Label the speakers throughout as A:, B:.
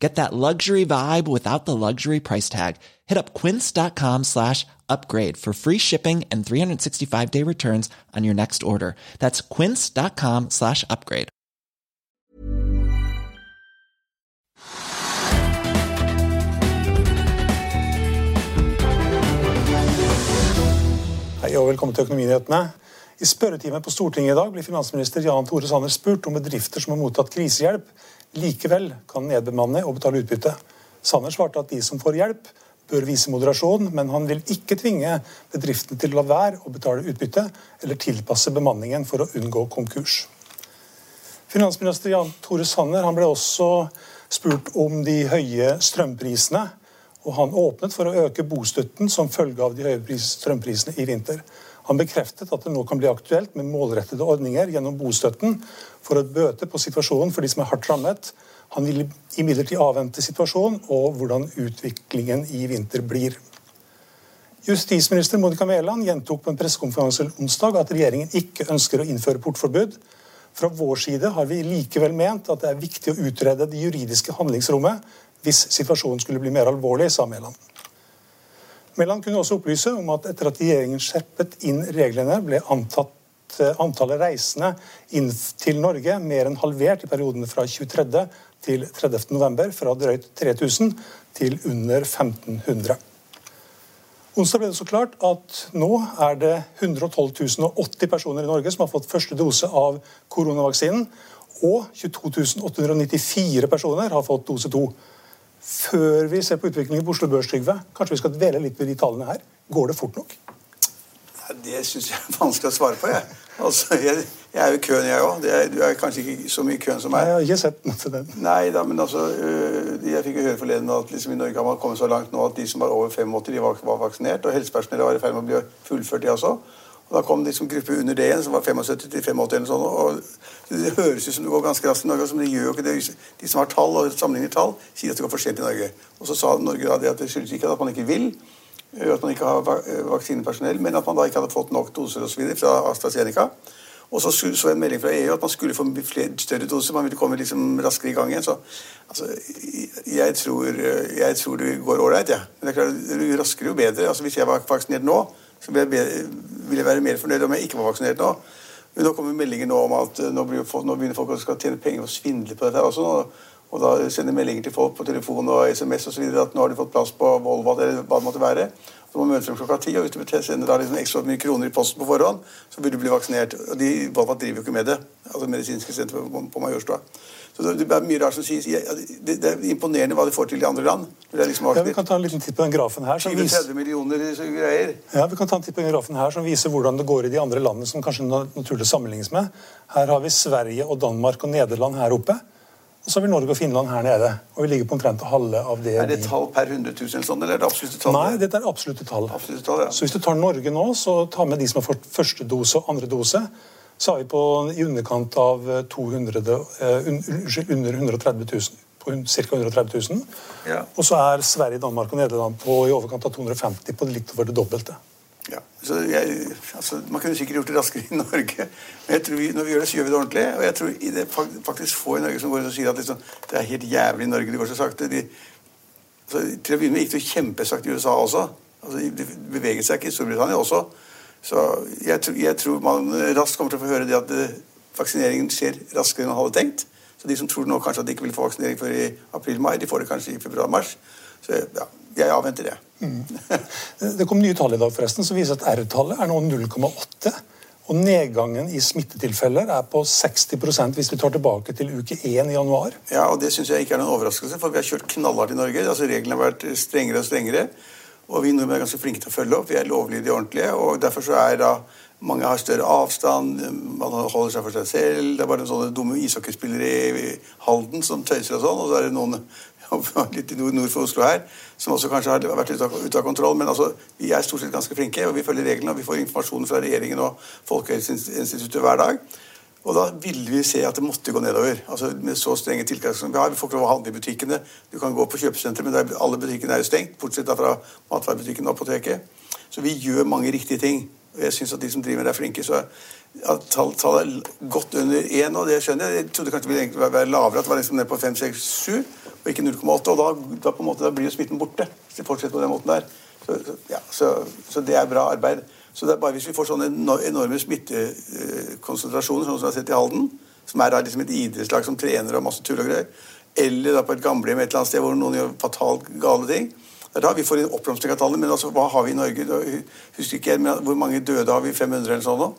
A: Get that luxury vibe without the luxury price tag. Hit up quince.com slash upgrade for free shipping and 365 day returns on your next order. That's quince.com slash upgrade.
B: Hei og velkommen til Økonominyhetene. I spørretimen på Stortinget i dag blir finansminister Jan Tore Sanner spurt om bedrifter som har mottatt krisehjelp, likevel kan nedbemanne og betale utbytte. Sanner svarte at de som får hjelp, bør vise moderasjon, men han vil ikke tvinge bedriftene til å la være å betale utbytte eller tilpasse bemanningen for å unngå konkurs. Finansminister Jan Tore Sanner ble også spurt om de høye strømprisene. Og han åpnet for å øke bostøtten som følge av de høye strømprisene i vinter. Han bekreftet at det nå kan bli aktuelt med målrettede ordninger gjennom bostøtten for å bøte på situasjonen for de som er hardt rammet. Han vil imidlertid avvente situasjonen og hvordan utviklingen i vinter blir. Justisminister Monica Mæland gjentok på en pressekonferanse onsdag at regjeringen ikke ønsker å innføre portforbud. Fra vår side har vi likevel ment at det er viktig å utrede det juridiske handlingsrommet hvis situasjonen skulle bli mer alvorlig, sa Mæland. Mæland kunne også opplyse om at etter at regjeringen skjerpet inn reglene, ble antatt, antallet reisende inn til Norge mer enn halvert i perioden fra 23. til 30. november, fra drøyt 3000 til under 1500. Onsdag ble det så klart at nå er det 112 080 personer i Norge som har fått første dose av koronavaksinen, og 22 894 personer har fått dose to. Før vi ser på utviklingen på Oslo Børs, Trygve, kanskje vi skal dvele litt ved de tallene her. Går det fort nok?
C: Ja, det syns jeg er vanskelig å svare på. Jeg, altså, jeg, jeg er jo i køen, jeg òg. Du er kanskje ikke så mye i køen som meg.
B: Jeg har ikke sett noe til den.
C: Nei da, men altså øh, Jeg fikk jo høre forleden at liksom, i Norge har man kommet så langt nå at de som var over 85, de var, var vaksinert. Og helsepersonellet var i ferd med å bli fullført, de også. Og Da kom liksom gruppe under det igjen, som var 75 til 85 eller sånn. og Det høres ut som det går ganske raskt i Norge, men det gjør jo ikke det. De som har tall og sammenligner tall, sier at det går for sent i Norge. Og så sa Norge da det at det skyldes ikke at man ikke vil, at man ikke har vaksinepersonell, men at man da ikke hadde fått nok doser osv. fra AstraZeneca. Og så så jeg en melding fra EU at man skulle få flere, større doser. Man ville komme liksom raskere i gang igjen. Så altså, jeg, tror, jeg tror det går ålreit, jeg. Ja. Men det er klart, jo raskere, jo bedre. Altså, Hvis jeg var vaksinert nå, så ville jeg, vil jeg være mer fornøyd om jeg ikke var vaksinert nå. Men nå kommer meldinger nå om at eh, nå, folk, nå begynner folk å tjene penger og svindle på dette. også nå. Og da sender meldinger til folk på telefon og SMS videre, at nå har de fått plass på Volvo eller hva det måtte være. Så må møte dem klokka ti, og hvis du sender da liksom ekstra mye kroner i posten på forhånd, så vil du bli vaksinert. Og de Volva driver jo ikke med det. Altså medisinske senter på, på Majorstua. Så det er mye rart som sies. Det, er imponerende hva de får til i andre land.
B: Liksom ja, vi kan ta en liten titt på den grafen her.
C: Som 30 millioner greier.
B: Ja, vi kan ta en titt på den grafen her som viser hvordan det går i de andre landene som kanskje naturlig sammenlignes med. Her har vi Sverige og Danmark og Nederland her oppe. Og så har vi Norge og Finland her nede. Og vi ligger på omtrent halve av det.
C: Er det tall per 100 000 sånn, eller er det absolutte tall?
B: Nei, dette er absolutte tall.
C: Absolutte tall ja.
B: Så hvis du tar Norge nå, så tar med de som har fått første dose og andre dose så er vi på i underkant av 200, uh, unnskyld, under 130 000. På ca. 130 000. Ja. Og så er Sverige, Danmark og Nederland på i overkant av 250, på litt over det dobbelte.
C: Ja, jeg, altså, Man kunne sikkert gjort det raskere i Norge, men jeg tror vi, når vi gjør det, så gjør vi det ordentlig. Og jeg tror det er faktisk få i Norge som går ut og sier at liksom, det er helt jævlig i Norge. Det går så sakte. De, altså, til å begynne med gikk det kjempesakte i USA også. Altså, de beveget seg ikke i Storbritannia også. Så jeg, jeg, tror man raskt kommer til å få høre det at det, eh, vaksineringen skjer raskere enn man hadde tenkt. Så de som tror nå kanskje at de ikke vil få vaksinering før i april-mai, de får det kanskje i februar-mars. Så ja, jeg avventer det. Mm.
B: Det kom nye tall i dag forresten som viser at R-tallet er nå 0,8. Og nedgangen i smittetilfeller er på 60% hvis vi tar tilbake til uke 1 i januar.
C: Ja, og Det syns jeg ikke er noen overraskelse, for vi har kjørt knallhardt i Norge. Altså Reglene har vært strengere og strengere. Og vi nordmenn er ganske flinke til å følge opp. Vi er lovlydige og ordentlige. og Derfor så er da mange har større avstand, man holder seg for seg selv. Det er bare sånne dumme ishockeyspillere i Halden som tøyser og sånn. Og så er det noen litt nord, for Oslo her, som også kanskje har vært ute av, ut av kontroll. Men altså, vi er stort sett ganske flinke, og vi følger reglene. og Vi får informasjon fra regjeringen og Folkehelseinstituttet hver dag. Og da ville vi se at det måtte gå nedover. altså Med så strenge tiltak som vi har. Vi får ikke lov å handle i butikkene. Du kan gå på kjøpesenteret, men der, alle butikkene er jo stengt, bortsett fra matvarebutikken og apoteket. Så vi gjør mange riktige ting. Jeg syns at de som driver det er flinke. Så at tallet er godt under én, og det skjønner jeg. Jeg trodde kanskje det ville være lavere, at det var liksom ned på 5, 6, 7, og ikke 0,8. Og da, da, på en måte, da blir jo smitten borte hvis de fortsetter på den måten der. Så, ja, så, så det er bra arbeid. Så det er bare hvis vi får sånne enorme smittekonsentrasjoner, sånn som vi har sett i Halden, som er liksom et idrettslag som trener og masse tull og greier, eller da på et gamlehjem et eller annet sted hvor noen gjør fatalt gale ting Det er da vi får en oppblomstring av tallene. Men altså, hva har vi i Norge? Husker ikke jeg, Hvor mange døde har vi? 500 eller sånn nå?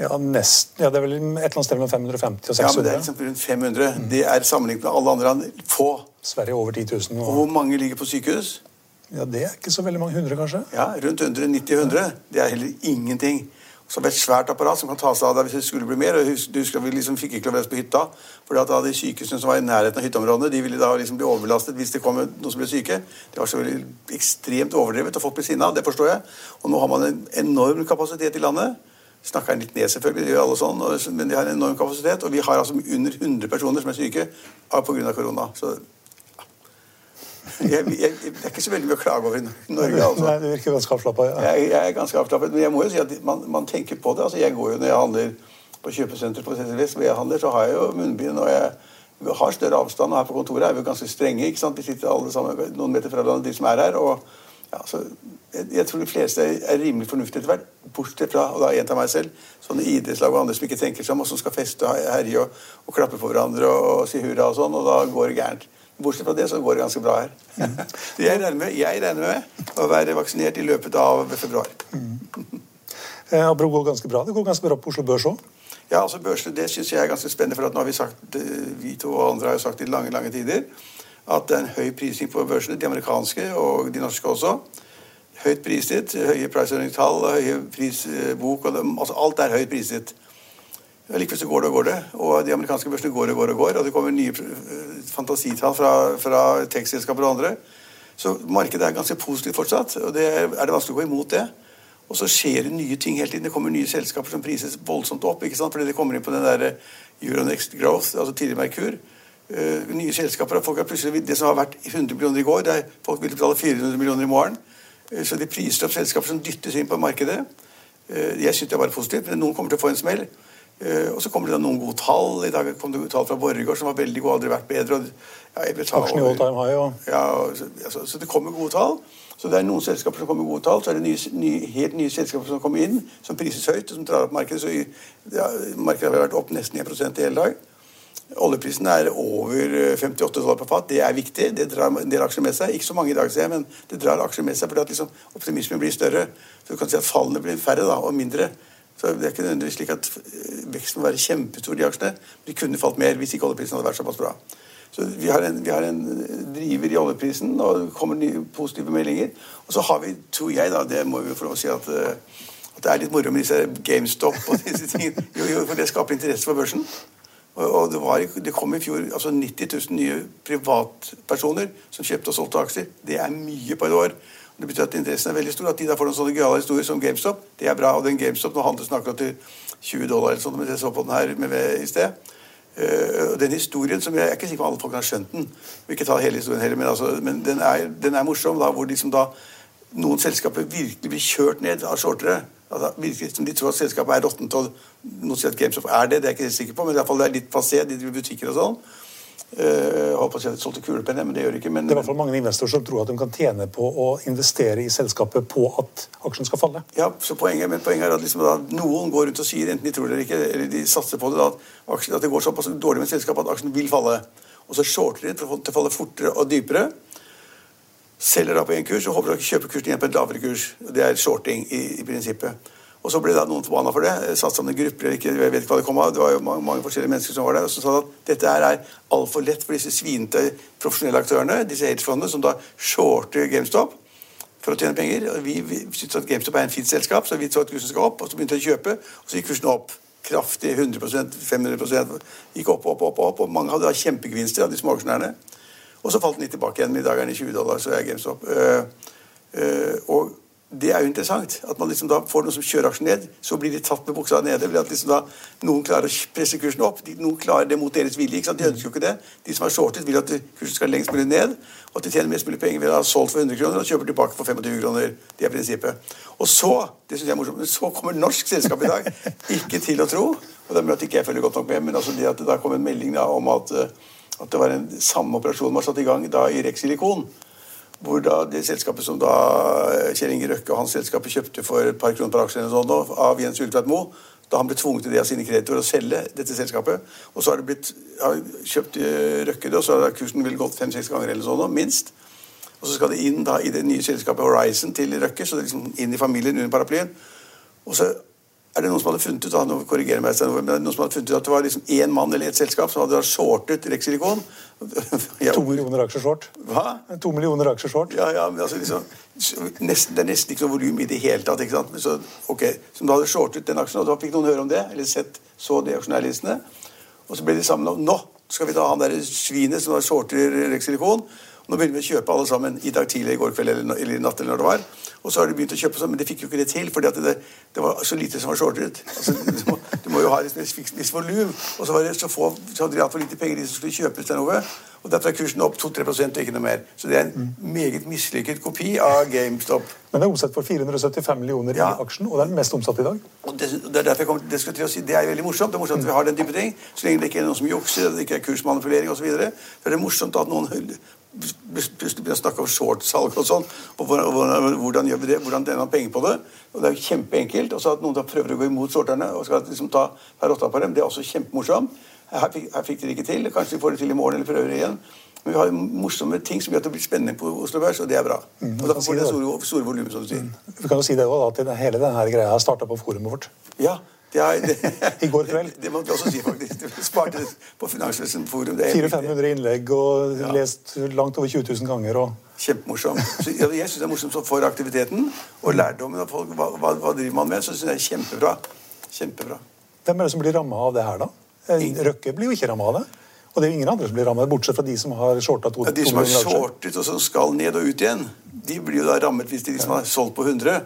B: Ja, nesten. Ja, det er vel et eller annet sted mellom 550 og 600.
C: Ja, men det er liksom rundt 500. Mm. Det er sammenlignet med alle andre land få.
B: Sverige over 10 000.
C: Og... og hvor mange ligger på sykehus?
B: Ja, Det er ikke så veldig mange hundre, kanskje?
C: Ja, Rundt 190-100. Det er heller ingenting. Er et svært apparat som kan ta seg av deg hvis det skulle bli mer. og Du husker Vi liksom fikk ikke lov å på hytta. at da de sykehusene som var i nærheten av hytteområdene, de ville da liksom bli overbelastet hvis det kom noen som ble syke. Det var så veldig ekstremt overdrevet, og folk ble sinna. Det forstår jeg. Og nå har man en enorm kapasitet i landet. Snakker litt ned, selvfølgelig, det gjør alle sånn, men de har en enorm kapasitet. Og vi har altså under 100 personer som er syke pga. korona. Så jeg, jeg, det er ikke så veldig mye å klage over i Norge. Altså.
B: Nei, Du virker ganske avslappa. Ja.
C: Jeg, jeg, er ganske avslappet, men jeg må jo si at man, man tenker på det. Altså, jeg går jo Når jeg handler på kjøpesenter på CCVS, hvor jeg handler, så har jeg jo munnbind. og jeg har større avstand, og her på kontoret er vi jo ganske strenge. ikke sant? Vi sitter alle sammen noen meter fra hverandre, de som er her. og ja, så jeg, tror de fleste er rimelig fornuftige etter hvert, bortsett fra og da en av meg selv, sånne idrettslag og andre som ikke tenker seg om, og som skal feste og herje og, og, klappe for hverandre og, og si hurra og sånn, og da går det gærent. Bortsett fra det så går det ganske bra her. Mm. jeg, regner med, jeg regner med å være vaksinert i løpet av februar.
B: Mm. Eh, går ganske bra. Det går ganske bra på Oslo Børs òg?
C: Ja, altså børsene, det syns jeg er ganske spennende. For at nå har vi sagt, eh, vi to og andre har jo sagt i lange lange tider at det er en høy prising på børsene, de amerikanske og de norske også. Høyt priset, høye price-tall, høye prisbok og altså Alt er høyt priset. Likevel så går det og går det. Og de amerikanske børsene går og går og går. Og det kommer nye fantasitall fra, fra tech-selskaper og andre. Så markedet er ganske positivt fortsatt. Og det er, det vanskelig å gå imot det. Og så skjer det nye ting hele tiden. Det kommer nye selskaper som prises voldsomt opp. ikke sant? Fordi det kommer inn på den der Euronext Growth, altså tidligere Merkur. Uh, nye selskaper. folk har plutselig, Det som har vært 100 millioner i går, det er folk vil betale 400 millioner i morgen. Uh, så de priser opp selskaper som dyttes inn på markedet. Uh, jeg syns det er bare positivt, men noen kommer til å få en smell. Uh, og så kommer det noen gode tall. I dag kom det tall fra Borregaard som var veldig gode, aldri vært bedre. Så, det kommer gode tall. Så det er noen selskaper som kommer med gode tall. Så er det nye, nye, helt nye selskaper som kommer inn, som prises høyt, og som drar opp markedet. Så ja, markedet har vært opp nesten 1% i hele dag. Oljeprisen er over 58 eh, dollar på fat. Det er viktig. Det drar en del aksjer med seg. Ikke så mange i dag, ser jeg, men det drar aksjer med seg fordi at liksom, optimismen blir større. Så du kan si at fallene blir færre da, og mindre. Så Det er ikke nødvendigvis slik at eh, veksten må være kjempestor i aksjene. De kunne falt mer hvis ikke oljeprisen hadde vært såpass bra. Så vi har, en, vi har en driver i oljeprisen, og det kommer nye positive meldinger. Og så har vi, tror jeg, da, det må vi få lov å si at, eh, at det er litt moro med disse GameStop og disse tingene. Jo, jo, for det skaper interesse for børsen. Og, og det, var, det, kom i fjor altså 90 000 nye privatpersoner som kjøpte og solgte aksjer. Det er mye på et år. Det betyr at interessen er veldig stor. At de da får noen sånne gøyale historier som GameStop, det er bra. Og den GameStop nå handles den akkurat til 20 dollar, eller sånn, men jeg så på den her med i sted. Uh, den historien som Jeg er ikke sikker på om alle folk har skjønt den. vil ikke ta hele historien heller, Men, altså, men den, er, den, er, morsom. da, Hvor liksom da noen selskaper virkelig blir kjørt ned av shortere. Altså, virkelig som De tror at selskapet er råttent. Noen sier at GameStop er det. Det er jeg ikke sikker på, men i hvert fall det er litt passé. De butikker og sånn. Uh, holdt å si at solgte kulepenner, men det gjør det ikke. Men,
B: det er i hvert fall mange investorer som tror at de kan tjene på å investere i selskapet på at aksjen skal falle.
C: Ja, så poenget, men poenget er at, liksom, da, noen går rundt og sier, enten de tror det eller ikke, eller de satser på det, at, aksjen, at det går såpass dårlig med selskapet at aksjen vil falle. Og så shorter de til å falle fortere og dypere. Selger da på én kurs og håper å kjøpe kursen igjen på en lavere kurs. Det er shorting i, i prinsippet. Og så ble da noen forbanna for det. Satt sammen i grupper eller ikke, jeg vet ikke hva Det kom av. Det var jo mange, mange forskjellige mennesker som var der. Og som sa at dette her er altfor lett for disse svinete profesjonelle aktørene, disse hedgefondene, som da shorter GameStop for å tjene penger. Og vi, vi syntes at GameStop er en fint selskap, så vi så at kursen skal opp. Og så begynte vi å kjøpe, og så gikk kursen opp kraftig. 100% 500 Gikk opp, opp, opp, opp. Og mange hadde da kjempegevinster av de små aksjonærene. Og så falt den litt tilbake igjen. I dag er den i 20 dollar, så er GameStop. Uh, uh, og det er jo interessant. At man liksom da får noen som kjører aksjen ned, så blir de tatt med buksa nede. ved at liksom da Noen klarer å presse kursen opp. De, noen klarer det mot deres vilje. ikke sant? De ønsker jo ikke det. De som har shortet, vil at kursen skal lengst mulig ned. Og at de tjener mest mulig penger ved å ha solgt for 100 kroner og kjøper tilbake for 25 kroner. Det er prinsippet. Og så det synes jeg er morsomt, men så kommer norsk selskap i dag. Ikke til å tro. Og det er mulig at ikke jeg følger godt nok med, men altså det at det da kom en melding da, om at, eh, at det var en samme operasjon man satt i gang da i Rex Silikon hvor da det selskapet som da eh, Kjell Inge Røkke og hans selskap kjøpte for et par kroner per aksje av Jens Ulltveit Moe, da han ble tvunget til det av sine kreditorer å selge dette selskapet. Og så har det blitt ja, kjøpt eh, Røkke det, og så har kursen vel gått fem-seks ganger eller sånn, minst. Og så skal det inn da i det nye selskapet Horizon til Røkke, så det er liksom inn i familien under paraplyen. Og så er det noen som hadde funnet ut nå korrigerer meg, men det er noen som hadde funnet ut at det var liksom én mann eller ett selskap som hadde shortet Rexilicon.
B: to millioner aksjer short.
C: Hva?
B: To millioner aksjer short.
C: Ja, ja, men altså liksom, nesten, Det er nesten ikke noe volum i det hele tatt. ikke sant? Men så, ok, Som da hadde shortet den aksjen, og da fikk noen høre om det, eller sett, så de aksjonærlistene. Og så ble de sammen om nå skal vi ta han der svinet som da shorter Rexilicon. Nå begynner vi å kjøpe alle sammen i dag tidlig, i går kveld eller, eller i natt. eller når det var. Og så har de begynt å kjøpe sånn, men de fikk jo ikke det til, fordi det, det, var så lite som var shortet. Altså, du, må, du, må, jo ha et visst volum. Og så, var det så, få, så hadde de altfor lite penger de som skulle kjøpes der noe. Og derfor er kursen opp 2-3 og ikke noe mer. Så det er en meget mislykket kopi av GameStop.
B: Men det er omsatt for 475 millioner ja. i aksjen, og det er den mest omsatte i dag.
C: Og det, det er kommer, det, si, det er veldig morsomt. Det er morsomt at vi har den type ting. Så lenge det ikke er noen som jukser, det ikke er kursmanipulering osv., så, videre, så er det morsomt at noen plutselig begynner å snakke om shortsalg og sånn. og hvordan, hvordan, gjør vi det? Hvordan tjener man penger på det? Og Det er jo kjempeenkelt. Og så at noen da prøver å gå imot sorterne og skal liksom ta per åtta på dem, det er også kjempemorsomt. Her fikk, her fikk de det ikke til. Kanskje de får det til i morgen eller prøver igjen. Men vi har morsomme ting som gjør at det blir spennende på Oslo Børs, og det er bra. Mm, og da får det store, store volum, som du sier. Mm.
B: Vi kan jo si det også, at hele denne greia starta på forumet vårt.
C: Ja, er, det,
B: I går kveld.
C: Det, det må vi også si, faktisk. du sparte på Finansvesen Forum.
B: 400-500 innlegg og ja. lest langt over 20 000 ganger. Og...
C: Kjempemorsomt. jeg syns det er morsomt for aktiviteten og lærdommen. av folk, hva, hva, hva, driver man med? Så syns jeg det er kjempebra. Kjempebra.
B: Hvem er det som blir ramma av det her, da? Røkke blir jo ikke ramma av det. Og det er jo ingen andre som blir rammet, bortsett fra de som har shorta to,
C: ja, De som har shortet og som skal ned og ut igjen, de blir jo da rammet hvis de liksom har solgt på 100.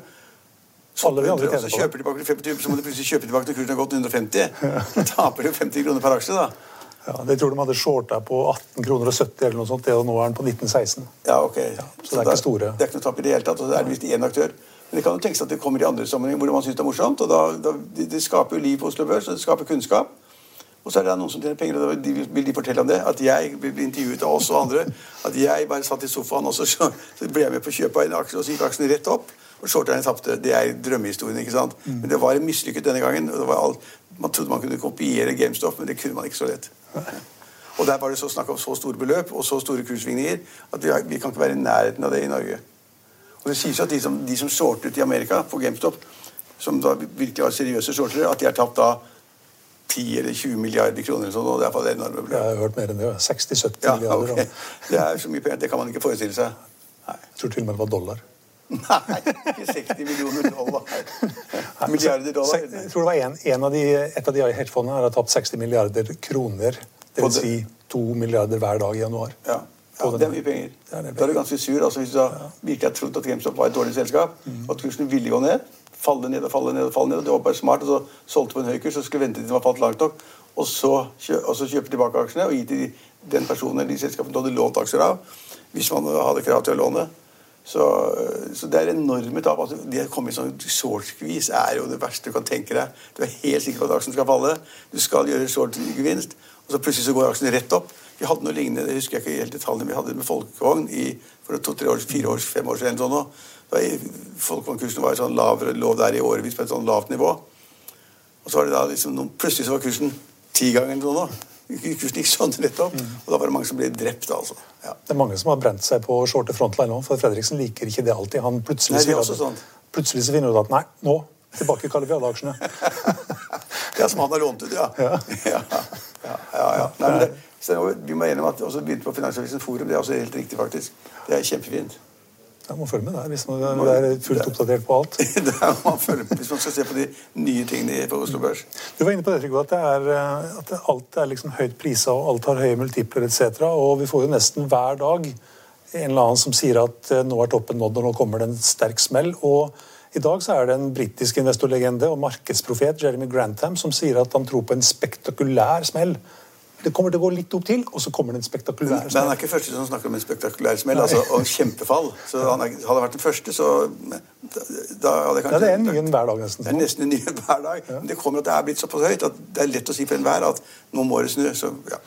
C: Alle vi andre så kjøper de tilbake 25, så må de plutselig kjøpe tilbake når kursen har gått 150. Da taper de 50 kroner per aksje, da.
B: Ja, Det tror de hadde shorta på 18 kroner og 70 eller noe sånt, og nå er den på 1916.
C: Ja, ok.
B: Ja, så, så det er ikke store.
C: Det er ikke noe tap i det hele tatt, og det er visst én aktør. Men det kan jo tenkes at det kommer i andre sammenhenger hvor man syns det er morsomt. og da, da, det, det, skaper jo liv på Oslo Børs, og det skaper kunnskap. Og så er det noen som tjener penger, og de vil de fortelle om det. At jeg blir intervjuet av oss og andre. At jeg bare satt i sofaen, og så, så ble jeg med på å kjøpe en aksje, og så gikk aksjen rett opp. Og shorterne tapte. Det er drømmehistorien. ikke sant? Mm. Men det var mislykket denne gangen. Alt, man trodde man kunne kopiere GameStop, men det kunne man ikke så lett. Og der var det så snakk om så store beløp og så store kurssvingninger at vi, vi, kan ikke være i nærheten av det i Norge. Og det sies at de som, de som shortet i Amerika på GameStop, som da virkelig var seriøse shortere, at de har tapt da 10 eller 20 milliarder kroner. Sånn, og det er enorme beløp.
B: Jeg har hørt mer enn det. 60-70 ja, milliarder. Okay.
C: Det er så mye penger. Det kan man ikke forestille seg.
B: Nei. Jeg tror til og med det var dollar.
C: Nei, ikke 60 millioner dollar. Milliarder dollar.
B: Jeg tror det var en, en av de, Et av de hedgefondene har tapt 60 milliarder kroner. Dvs. Si 2 milliarder hver dag i januar.
C: Ja. Ja, det er mye penger. Da er du ganske sur. altså Hvis du da virkelig har trodd at GameStop var et dårlig selskap, mm. at kursen ville gå ned, falle ned og falle ned og falle ned, og det var bare smart, og så solgte på en høy kurs og skulle vente til den var falt langt nok, og så, og så kjøpe tilbake aksjene og gi til den personen eller de selskapene du hadde lånt aksjer av, hvis man hadde krav til å låne. Så, så, det er enorme tap. Altså, det å komme i sånn short-skvis er jo det verste du kan tenke deg. Du er helt sikker på at aksjen skal falle. Du skal gjøre short-gevinst, og så plutselig så går aksjen rett opp. Vi hadde noe lignende, det husker jeg ikke helt detaljene, vi hadde med folkevogn i, for to-tre år, fire år, fem år siden. Sånn, da Folkevognkursen var sånn lavere lå der i årevis på et sånn lavt nivå. Og så var det da liksom, noen, plutselig så var kursen ti ganger sånn. Kursen gikk sånn rett opp, mm. og da var det mange som ble drept. altså.
B: Ja. Det er mange som har brent seg på shorte frontline nå, for Fredriksen liker ikke det alltid. Han plutselig,
C: nei, det sånn.
B: plutselig så finner du at nei, nå tilbake kaller vi alle aksjene.
C: ja, som han har lånt ut, ja. ja. ja, ja, ja nei, men det, vi må være enige om at også begynte på Finansavisen Forum. Det er også helt riktig, faktisk. Det er kjempefint.
B: Ja, må følge med der hvis man er fullt oppdatert på alt.
C: det må man følger med hvis man skal se på de nye tingene på Oslo Børs.
B: Du var inne på det, Trygve, at, det er, eh, at alt er liksom høyt prisa og alt har høye multipler etc. Og vi får jo nesten hver dag en eller annen som sier at eh, nå er toppen nådd og nå kommer det en sterk smell. og i dag så er det en britisk investorlegende og markedsprofet Jeremy Grantham som sier at han tror på en spektakulær smell. Det kommer til å gå litt opp til, og så kommer det en spektakulær smell.
C: Men han er ikke første som snakker om en spektakulær smell, altså, og kjempefall. Så han er, hadde vært den første, så da hadde
B: kanskje, Ja, det er en ny en hver dag, nesten.
C: Det er nesten en ny en hver dag. Ja. Men det kommer at det er blitt såpass høyt at det er lett å si for enhver at nå må det snu. Så, ja.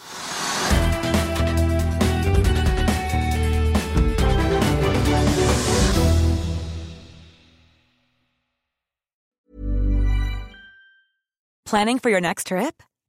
D: Planning for your next trip?